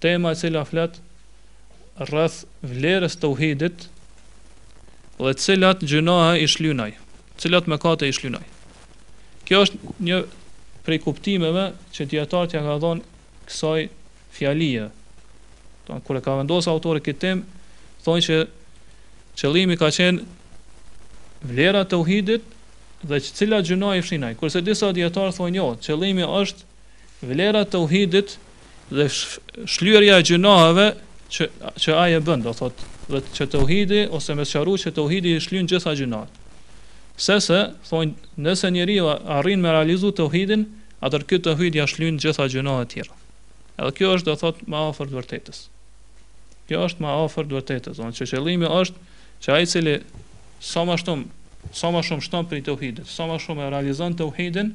tema e cila flet rreth vlerës tauhidit dhe cilat gjynahe i shlynaj, cilat mëkate i shlynaj. Kjo është një prej kuptimeve që dijetarët ja kanë dhonë kësaj fjalie. Kur e ka vendosë autori këtë tem, thonë që qëllimi ka qenë vlera e tauhidit dhe që cilat gjynahe i shlynaj. Kurse disa dijetarë thonë jo, qëllimi është vlera e tauhidit dhe shlyerja e gjynaheve që që ai e bën, do thotë, dhe që tauhidi ose me sqaruar që tauhidi i shlyn gjitha gjynahet. Sepse, thonë, nëse njeriu arrin me realizu tauhidin, atëherë ky tauhid ja shlyn gjitha gjynahet tjera. Edhe kjo është do thotë më afër të vërtetës. Kjo është më afër të vërtetës, thonë që qëllimi është që ai i cili sa më shumë sa më shumë shton tauhidin, sa më shumë e realizon tauhidin,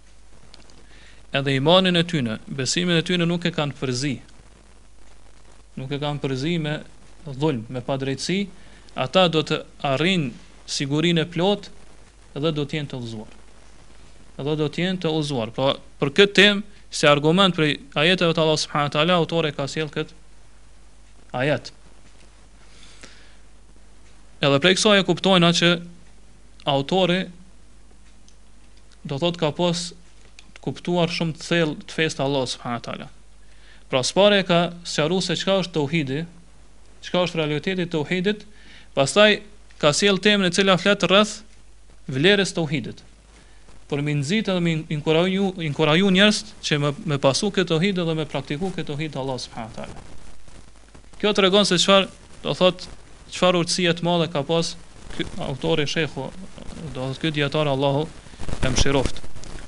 edhe imanin e tyne, besimin e tyne nuk e kanë përzi, nuk e kanë përzi me dhulm, me padrejtësi, ata do të arrijnë sigurinë e plot dhe do të jenë të udhëzuar. Dhe do të jenë të udhëzuar. Pra, për këtë tem, si argument prej ajeteve të Allah subhanahu wa taala, autori e ka sjell kët ajet. Edhe prej kësaj e kuptojna që autori do thot ka pas të kuptuar shumë të thellë të fesë të Allahut subhanahu teala. Pra spari ka sqaruar se çka është tauhidi, çka është realiteti i tauhidit, pastaj ka sjell temën e cila flet rreth vlerës tauhidit. Për m'i nxit edhe m'i inkuraju, inkuraju njerëzt që me, me pasu këtë tauhid dhe me praktiku këtë tauhid Allah subhanahu teala. Kjo tregon se çfarë do thotë çfarë urtësie të madhe ka pas ky autori shehu, do thotë ky dijetar Allahu e mëshiroft.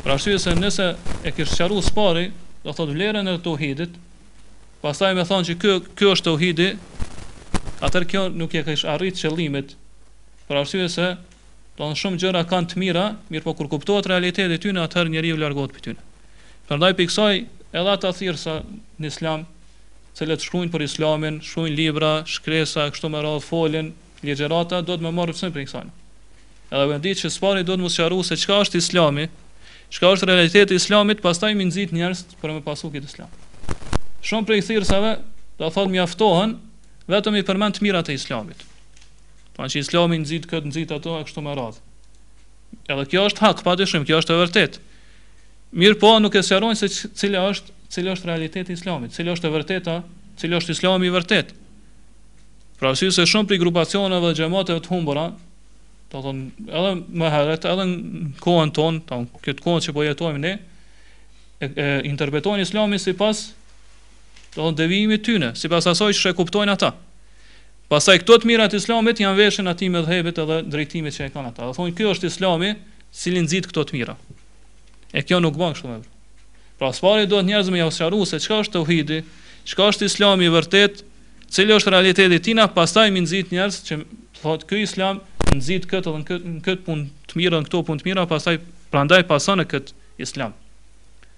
Për arsye se nëse e kish sqaruar spari, do thotë vlerën e tauhidit, pastaj me thonë që ky ky është tauhidi, atëherë kjo nuk e kish arrit qëllimin. Për arsye se Domethënë shumë gjëra kanë të mira, mirëpo kur kuptohet realiteti i tyre, atëherë njeriu largohet prej tyre. Prandaj prej kësaj edhe ata thirrësa në Islam, të cilët shkruajnë për Islamin, shkruajnë libra, shkresa e kështu me radhë, folin, ligjërata, duhet me marrë mësim prej kësaj. Edhe me ditë që së pari duhet me sqaru se çka është Islami, çka është realiteti i Islamit, pastaj me nxit njerëz për me pasu këtë Islam. Shumë prej thirrsave, do thotë mjaftohen vetëm me i përmend të mirat e Islamit. Pra që Islami nxit këtë, nxit ato e kështu me radhë. Edhe kjo është hak, pa dyshim, kjo është e vërtet. Mirëpo, nuk e sqarojnë se cila është, cili është realiteti i islamit, cila është e vërteta, cili është islami i vërtet. Pra sikurse shumë prej grupacioneve dhe xhemateve të humbura, do të thotë edhe më heret, edhe në kohën tonë, do të thotë këtë kohën që po jetojmë ne, e, e interpretojnë islamin sipas do të thotë devijimit tyne, sipas asaj që e kuptojnë ata. Pastaj këto të mira të Islamit ja veshin atij medhhebit edhe drejtimit që e kanë ata. Dhe thonë ky është Islami, cili nxit këto të mira. E kjo nuk bën kështu më. Pra së pari duhet njerëzve me ja sqaru se çka është tauhidi, çka është Islami i vërtet, cili është realiteti i tina, pastaj me nxit njerëz që thotë ky Islam nxit këtë dhe këtë këtë punë të mirë, këto punë të mira, pastaj prandaj pasone këtë Islam.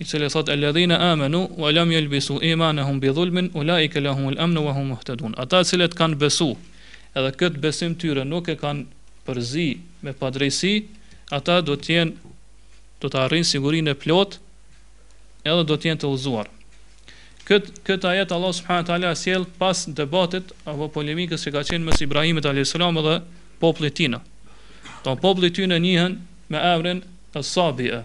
i cili thotë alladhina amanu wa lam yalbisu imanahum bi dhulmin ulaika lahum al amn wa hum muhtadun ata të cilët kanë besu edhe këtë besim tyre nuk e kanë përzi me padrejsi ata do të jenë do të arrijnë sigurinë e plot edhe do të jenë të udhëzuar Kët, këtë ajet Allah subhanahu wa taala sjell pas debatit apo polemikës që ka qenë mes Ibrahimit alayhis salam dhe popullit të tij. Domethënë populli i tina njihen me emrin As-Sabi'a,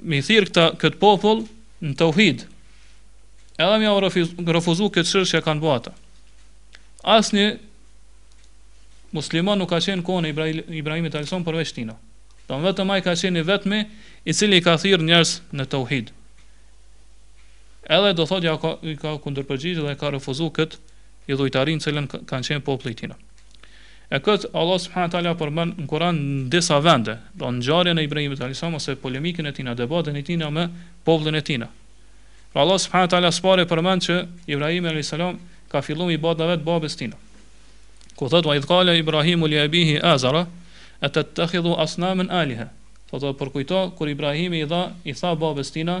mi thirr këta kët popull në tauhid edhe me jau refuzu kët shirk që kanë bo ata asnjë musliman nuk ka qenë kohën e Ibrahimit alayhis salam përveç tina domethënë vetëm ai ka qenë i vetmi i cili i ka thirr njerëz në tauhid edhe do thotë ja ka, ka kundërpërgjigj dhe ka refuzu kët idhujtarin cilën kanë qenë populli tina E këtë Allah subhanahu wa taala e përmend në Kur'an në disa vende, domethënë ngjarjen e Ibrahimit alayhis salam ose polemikën e tina, debatin e tina me popullin e tina. Pra Allah subhanahu wa taala së pari përmend që Ibrahimi alayhis salam ka fillu me i bo davet babës tina. Ku thotë wa idh qala Ibrahimu li abihi Azara atattakhidhu asnaman aliha. Thotë përkujto kur Ibrahimi i dha i tha babës tina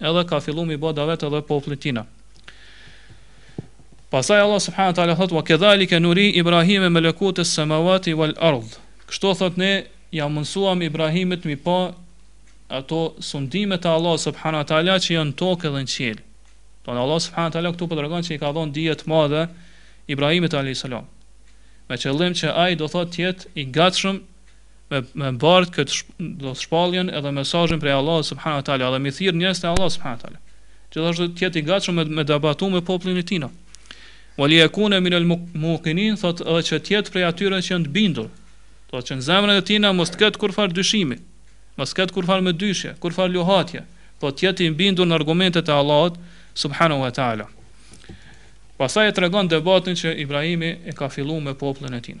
edhe ka fillu mi bo davet edhe poplit tina. Pasaj Allah subhanu ta'ala thot, wa kedhalike nuri Ibrahime melekutes semavati wal ardh. Kështu thot ne, ja mundësuam Ibrahimit mi pa ato sundimet e Allah subhanu ta'ala që janë n'tokë edhe në qiell. Domethënë Allah subhanu ta'ala këtu po tregon që i ka dhonë dije t'madhe Ibrahimit a.s. Me qëllim që aj do thot t'jetë i gatshëm me me bart kët do thot shpalljen edhe mesazhin prej Allahut subhanahu teala dhe mi thirr njerëz te Allahu subhanahu teala. Gjithashtu të jetë i gatshëm me, me debatu me popullin e tij. Wali yakun min al muqinin thot edhe që të jetë prej atyre që janë të bindur. Do thot që në zemrën e tina mos të ketë kurfar dyshimi, mos ketë kurfar mëdyshje, kurfar luhatje, po të jetë i bindur në argumentet e Allahut subhanahu wa taala. Pastaj e tregon debatin që Ibrahimi e ka filluar me popullin e tij.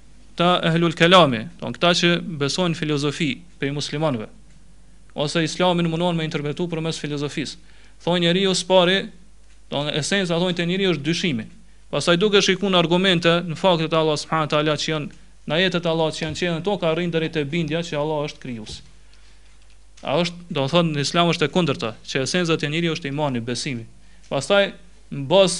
te ehlul kelami, don këta që besojnë filozofi prej muslimanëve, ose islamin mundohen me interpretu përmes filozofisë. Thonë njeriu s'pari, don esenca thonë te njeriu është dyshimi. Pasaj duke shiku në argumente, në faktet e Allahut subhanahu teala që janë, në ajetet e Allahut që janë qiell e tokë, arrin deri te bindja që Allahu është krijues. A është, do me thonë, në islam është e kundërta, që esenca te njeriu është imani, besimi. Pasaj, në baz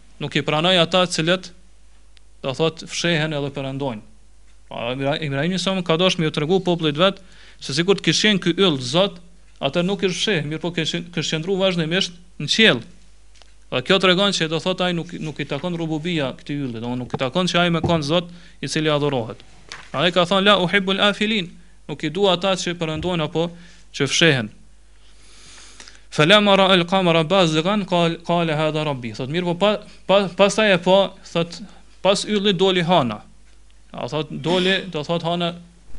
nuk i pranoj ata të cilët do thot fshehen edhe perëndojnë. Pa pra, Ibrahimi alejhi selam ka dasht me ju tregu popullit vet se sikur të kish qen ky yll Zot, atëher nuk ish fsheh, mirëpo kish kish qëndru vazhdimisht në qiell. Dhe kjo tregon që do thot ai nuk nuk i takon rububia këtij ylli, do nuk i takon që ai me kon Zot i cili adhurohet. Ai ka thënë la uhibul afilin, nuk i dua ata që perëndojnë apo që fshehen. Falamma ra'a al-qamara bazighan qal qala hadha rabbi. Thot mirëpo pa, pa, pastaj e pa, thot pas yllit doli hana. A thot doli, do thot hana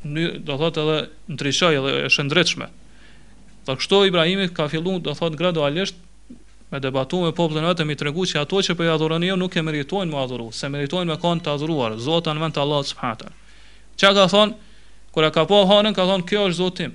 në do thot edhe ndriçoi edhe e shëndritshme. Do kështu Ibrahimi ka filluar do thot gradualisht me debatu me popullin e vet me i tregu që ato që po i adhuroni ju nuk e meritojnë me adhuru, se meritojnë me kanë të adhuruar, Zota në vend të Allahut subhanahu wa taala. Çka ka thon? Kur e ka pa hanën ka thon kjo është Zoti im.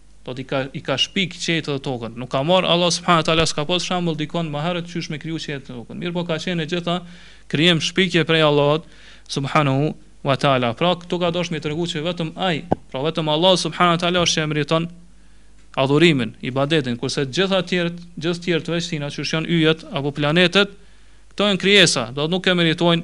do thot ka i ka shpik qejt edhe tokën. Nuk ka marr Allah subhanahu teala s'ka pas shembull dikon më herët qysh me kriju qejt edhe tokën. Mirëpo ka qenë e gjitha krijim shpikje prej Allahut subhanahu wa taala. Pra këtu ka dashur me tregu që vetëm ai, pra vetëm Allah subhanahu wa taala është që e meriton adhurimin, ibadetin, kurse të gjitha të tjerët, gjithë të tjerët veç tina që janë yjet apo planetet, këto janë krijesa, do nuk e meritojnë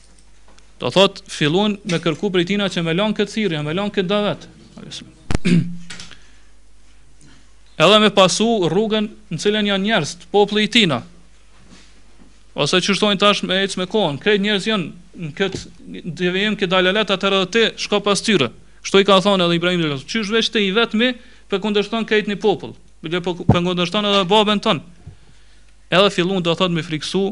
Do thot fillun me kërku prej tina që me lan këtë thirrje, me lan këtë davet. Edhe me pasu rrugën në cilën janë njerëzit, populli i tina. Ose qysh thojnë tash me ecë me kohën, krejt njerëz janë në këtë devijim këtë dalalet atëher edhe ti shko pas tyre. Kështu i kan thënë edhe Ibrahimit alejhi selam, qysh veç ti i vetmi po kundërshton krejt një popull, bile po kundërshton edhe baben tënd. Edhe fillun do thot me friksu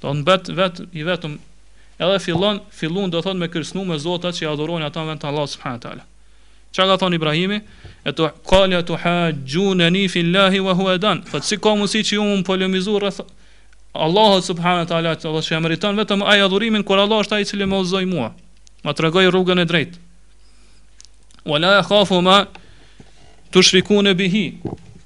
Do mbet vet i vetëm edhe fillon fillun do thot me kërcnu me zotat që i adhurojnë ata n'vend Allahu subhanahu teala Çka ka thon Ibrahimi qala atuhajjunni fi llahi wa qad hadan thot si ka mundsi që ju me m'polemizu rreth Allahu subhanahu teala që Allah që meriton vetëm ai adhurimin kur Allah është ai i cili më udhëzoi mua ma tregoi rrugën e drejtë wa la akhafu ma tushrikuna bihi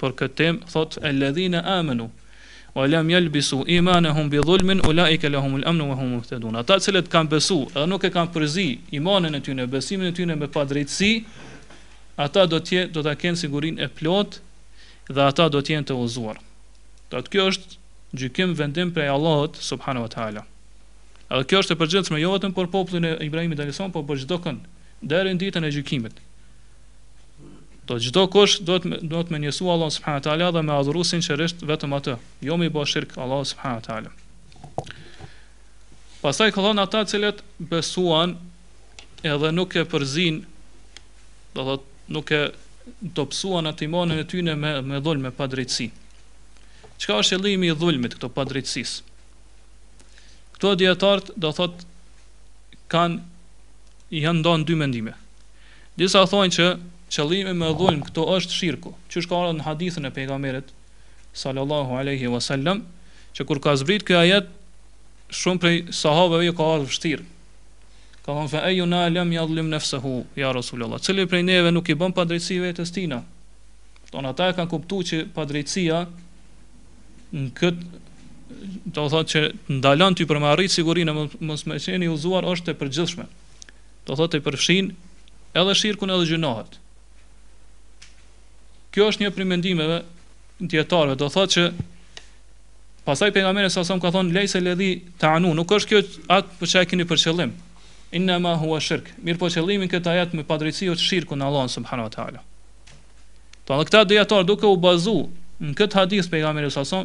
Për këtë temë thotë Elladhina amanu wa lam yalbisu imanahum bi dhulmin ulaika lahumul amnu wa hum muhtadun. Ata të cilët kanë besu dhe nuk e kanë përzi imanin e tyre, besimin e tyre me padrejtësi, ata do të do ta kenë sigurinë e plotë dhe ata do të jenë të udhëzuar. Do thot kjo është gjykim vendim prej Allahut subhanahu wa taala. Edhe kjo është e përgjithshme jo vetëm për popullin e Ibrahimit alayhis salam, por për çdo kënd, deri në ditën e gjykimit. Do çdo kush duhet duhet me njësu Allahun subhanahu wa taala dhe me adhuru sinqerisht vetëm atë, jo me i bë shirk Allahut subhanahu wa taala. Pastaj ka thënë ata të cilët besuan edhe nuk e përzin, do thot nuk e dobësuan atë imanin e tyre me me dhulm me padrejtësi. Çka është qëllimi i dhulmit këtu padrejtësisë? Këtu dietart do thot kanë janë nda në dy mendime. Disa thonë që qëllimi me dhulm këtu është shirku, qysh ka ardhur në hadithin e Pejgamberit sallallahu alejhi wa sallam, që kur ka zbrit ky ajet shumë prej sahabeve ju ka ardhur vështirë. Ka thënë fa ayyuna lam yadhlim nafsahu ya rasulullah. Cili prej neve nuk i bën padrejtësi vetes tina? Do thot ata e kanë kuptu që padrejtësia në kët do thotë që ndalon ti për me arrit sigurinë ose me qenë i uzuar është e përgjithshme. do thotë i përfshin edhe shirkun edhe gjynahet. Kjo është një prej mendimeve dietarëve, do thotë që pastaj pejgamberi sa sa ka thonë lejse ledhi ta'nun, nuk është kjo atë për çka e keni për qëllim. Innama huwa shirk. Mirpo qëllimi n'kët ajet me padrejtësi është shirku në Allah subhanahu wa taala. Pra këta dietar duke u bazu në këtë hadith pejgamberi sa sa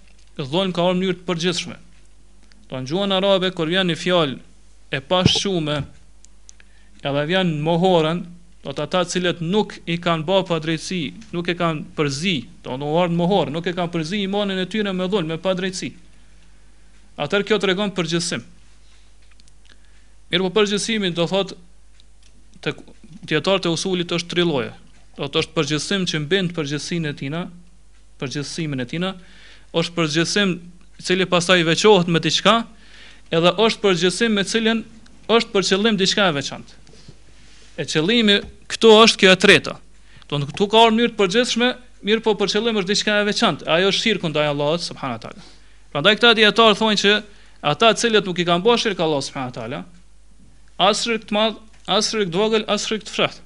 dhulm ka ardhur në mënyrë të përgjithshme. Do në gjuhën arabe kur vjen një fjalë e pashqume, edhe vjen në mohoren, do thot ata cilët nuk i kanë ba padrejtësi, nuk e kanë përzi, do ka ardhë n'mohore, nuk e kanë përzi imanin e tyre me dhulm, me padrejtësi. Atër kjo tregon përgjithsim. Mirëpo përgjithsimi do thot te dijetarët e usulit është tri lloje. Do thot është përgjithsim që mbet n'përgjithsinë e tina, përgjithësimin e tina, është përgjithësim i cili pastaj veçohet me diçka, edhe është përgjithësim me cilin është për qëllim diçka e veçantë. E qëllimi këtu është kjo e treta. Do të thotë ka mënyrë të përgjithshme, mirëpo për qëllim është diçka e veçantë, ajo është shirku ndaj Allahut subhanahu wa taala. Prandaj këta dijetar thonë që ata të cilët nuk i kanë bërë shirk Allahut subhanahu wa taala, as shirk të madh, as shirk të vogël, as shirk të fshehtë.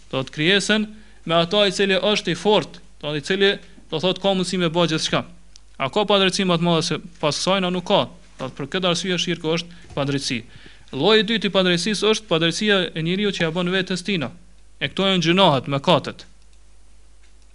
do të thotë krijesën me ata i cili është i fortë, do të thotë i cili do të thotë ka mundësi me bë gjithçka. A ka padrejtësi më të madhe se prej kësaj nuk ka. Do të për këtë arsye shirku është padrejtësi. Lloji i dytë i padrejtësisë është padrejtësia e njeriut që ja bën vetes tina. E këto janë gjynahet, mëkatet.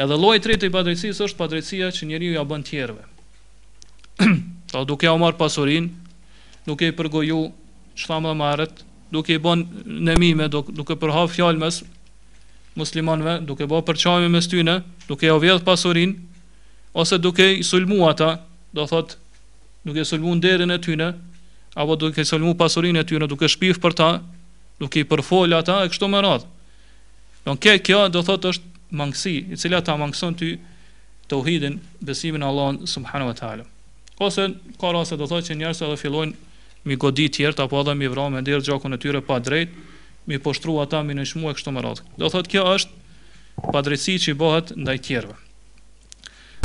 Edhe lloji i tretë i padrejtësisë është padrejtësia që njeriu ja bën tjerëve. Do duke ja marr pasurinë, duke i përgoju, çfarë thamë ma herët, duke i bë nemime, duke përhap fjalë mes muslimanëve, duke bërë përçarje mes tyre, duke ja vjedh pasurinë ose duke i sulmu ata, do thot duke sulmu nderin e tyre, apo duke sulmu pasurinë e tyre, duke shpif për ta, duke i përfol ata e kështu me radhë. Domethënë kjo do thotë është mangësi, e cila ta mangëson ty tauhidin, besimin në Allahun subhanahu wa taala. Ose ka raste do thotë që njerëzit edhe fillojnë mi godit tjerët apo edhe mi vra me derdh gjakun e tyre pa drejt, mi poshtru ata mi nënçmu e kështu me radhë. Do thotë kjo është padrejtësi që i bëhet ndaj tjerëve.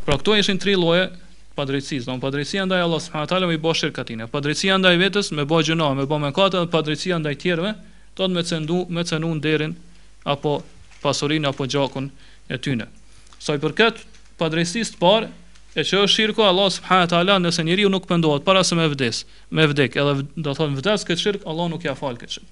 Pra këto ishin tri llojet e padrejtësisë, domthonë padrejtësia ndaj Allahut subhanahu wa taala me i bë shirk atij, padrejtësia ndaj vetes me bë gjynah, me bë mëkate dhe padrejtësia ndaj të tjerëve, do të me cendu, me cenu nderin apo pasurinë apo gjakun e tyre. Sa i përket padrejtësisë të parë, e që është shirku Allahu subhanahu wa taala, nëse njeriu nuk pendohet para se me vdes, me vdek, edhe do thonë vdes në këtë shirk, Allahu nuk ia fal këtë shirk.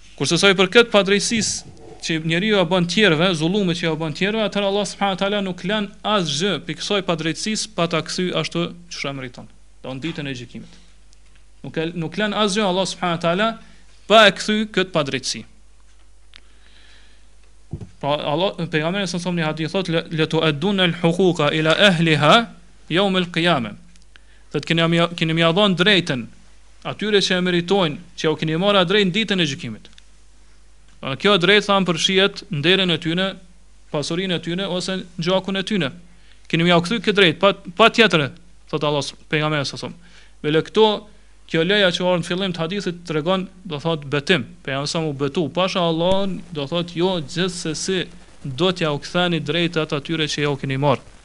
Kurse sa i përket padrejtësisë që njeriu ja bën tjerëve, zullumit që ja bën tjerëve, atëherë Allah subhanahu wa taala nuk lën asgjë prej kësaj padrejtësisë pa ta kthy ashtu siç e meriton, do në ditën e gjykimit. Nuk e, nuk lën asgjë Allah subhanahu wa taala pa e kthy kët padrejtësi. Pra Allah pejgamberi savs në hadith thotë le tu adun al huquqa ila ahliha yawm al qiyamah. Do të keni mja, keni mja dhënë drejtën atyre që e meritojnë, që u keni marrë të drejtën ditën e gjykimit. Pra kjo e drejtë thamë përfshin nderin e tyne, pasurin e tyne, ose gjakun e tyne. Keni mja u kthy këtë të drejtë, pa, patjetër, thotë Allah, pejgamberi savs thotë. Vele këto kjo leja që ka ardhë në fillim të hadithit tregon, do thotë betim, pejgamberi savs u betu, pasha Allah, do thotë ju gjithsesi do t'ja u ktheni të drejtat atyre që ja u keni marë,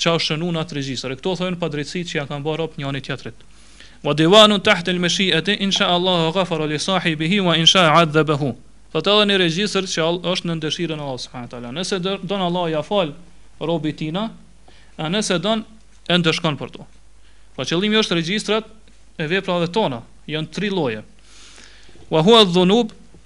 Ça është shënu n'at regjistër. E këto thonë padrejtësi që ja kanë ba robt njani tjetrit. Wa diwanun tahta al-mashi'ati in sha'a Allahu ghafara li sahibihi wa in sha'a 'adhabahu. Thotë edhe një regjistër që është në dëshirën e Allahut subhanahu wa taala. Nëse don Allahu ja fal robit tina, a nëse don e ndëshkon për to. Pra qëllimi është regjistrat e veprave tona, janë tri lloje. Wa huwa dhunub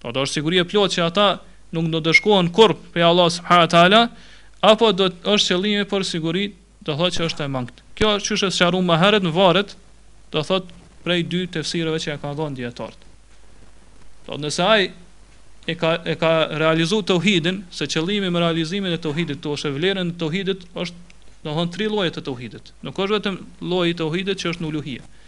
Po do të është siguri e plotë që ata nuk do të ndëshkohen kurr pe Allah subhanahu wa taala, apo do të është qëllimi për siguri, do thotë që është e mangët. Kjo është çështë e sqaruar më herët, varet, do thotë prej dy tefsireve që ja kanë dhënë dietart. Po nëse ai e ka e ka realizuar tauhidin, se qëllimi me realizimin e tauhidit, to është vlerën e tauhidit, është do të thotë tri llojet e tauhidit. Nuk është vetëm lloji i tauhidit që është në uluhia.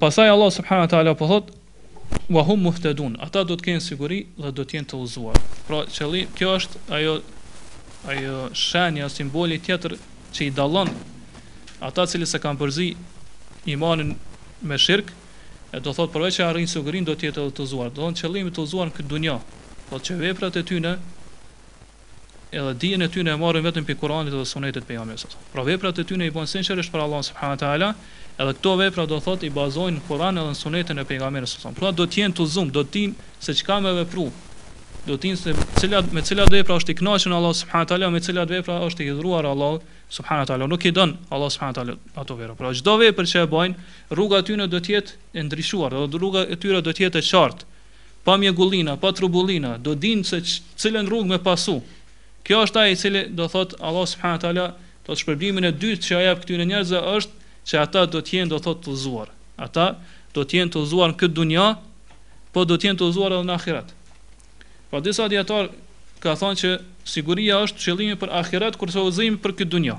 Pasaj Allah subhanahu wa taala po thot wa hum muhtadun. Ata do të kenë siguri dhe do të jenë të udhëzuar. Pra, qëlli, kjo është ajo ajo shenja simboli tjetër që i dallon ata të cilët s'e kanë përzi imanin me shirk, e do thot përveç se arrijnë sigurinë do të jenë të udhëzuar. Do të thotë qëllimi të udhëzuar në këtë dunja, po që veprat e tyre edhe dijen e tyne e marrin vetëm prej Kuranit dhe Sunetit të Pejgamberit sa pra veprat e tyne i bojn sinqerisht për Allahun subhana teala edhe këto vepra do thot i bazojn në Kuran edhe në Sunetin e Pejgamberit sa pra do të jen të udhzum do të din se çka me vepru do të din se cilat me cilat vepra është i kënaqur Allahu subhana teala me cilat vepra është i hidhruar Allahu subhana teala nuk i don Allahu subhana teala ato vepra pra çdo vepër që e bojn rruga e tyne do të jet e ndriçuar dhe rruga e tyre do të jet e qartë Pa mjegullina, pa trubullina, do dinë se cilën rrugë me pasu. Kjo është ai i cili do thotë Allahu subhanahu wa taala, do thotë shpërblimin e dytë që ia jep këtyre njerëzve është që ata do të jenë do thotë të udhëzuar. Ata do të jenë të udhëzuar në këtë dunja, po do të jenë të udhëzuar edhe në ahiret. Po disa dietar kanë thënë që siguria është qëllimi për ahiret kurse udhëzimi për këtë dunja.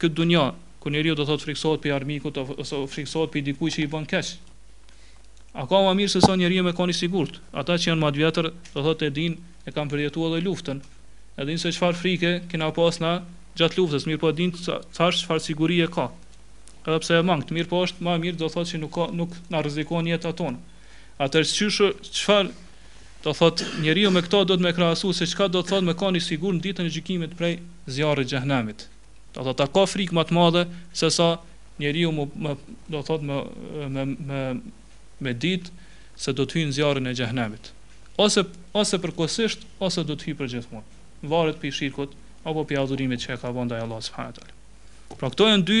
këtë dunja, kur njeriu do thotë frikësohet prej armikut ose frikësohet prej dikujt që i bën keq. A ka më mirë se sa njeriu me qenë i sigurt? Ata që janë më të vjetër, do thotë e dinë, e kanë përjetuar edhe luftën, e dinë se çfarë frike kena pas ne gjatë luftës, mirëpo e dinë tash çfarë sigurie ka. Edhe pse e mangët, mirëpo është më e mirë, do thotë që nuk ka nuk na rrezikon jetën tonë. Atëherë çysh çfarë Do thotë, njeriu me këto duhet me krahasu se çka do të thotë me kanë i sigurt në Ditën e Gjykimit prej zjarrit të Xhehenamit. Do thotë, a ka frikë më të madhe se sa njeriu më, më do thotë më, me, me, me ditë se do të hyjë në zjarrin e Xhehenamit? Ose, ose përkohësisht, ose do të hyjë përgjithmonë. Varet prej shirkut apo prej adhurimit që e ka bërë ndaj Allahut subhanahu wa taala. Pra këto janë dy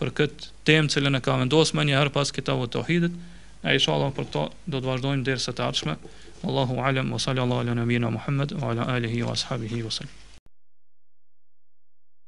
për këtë temë të cilën e ka vendosur menjëherë pas Kitabu Teuhidit, e inshallah për këto do të vazhdojmë derset e ardhshme. Allahu alem, wa sallallahu ala nabijina Muhammed, wa ala alihi wa sahbihi wa sallam.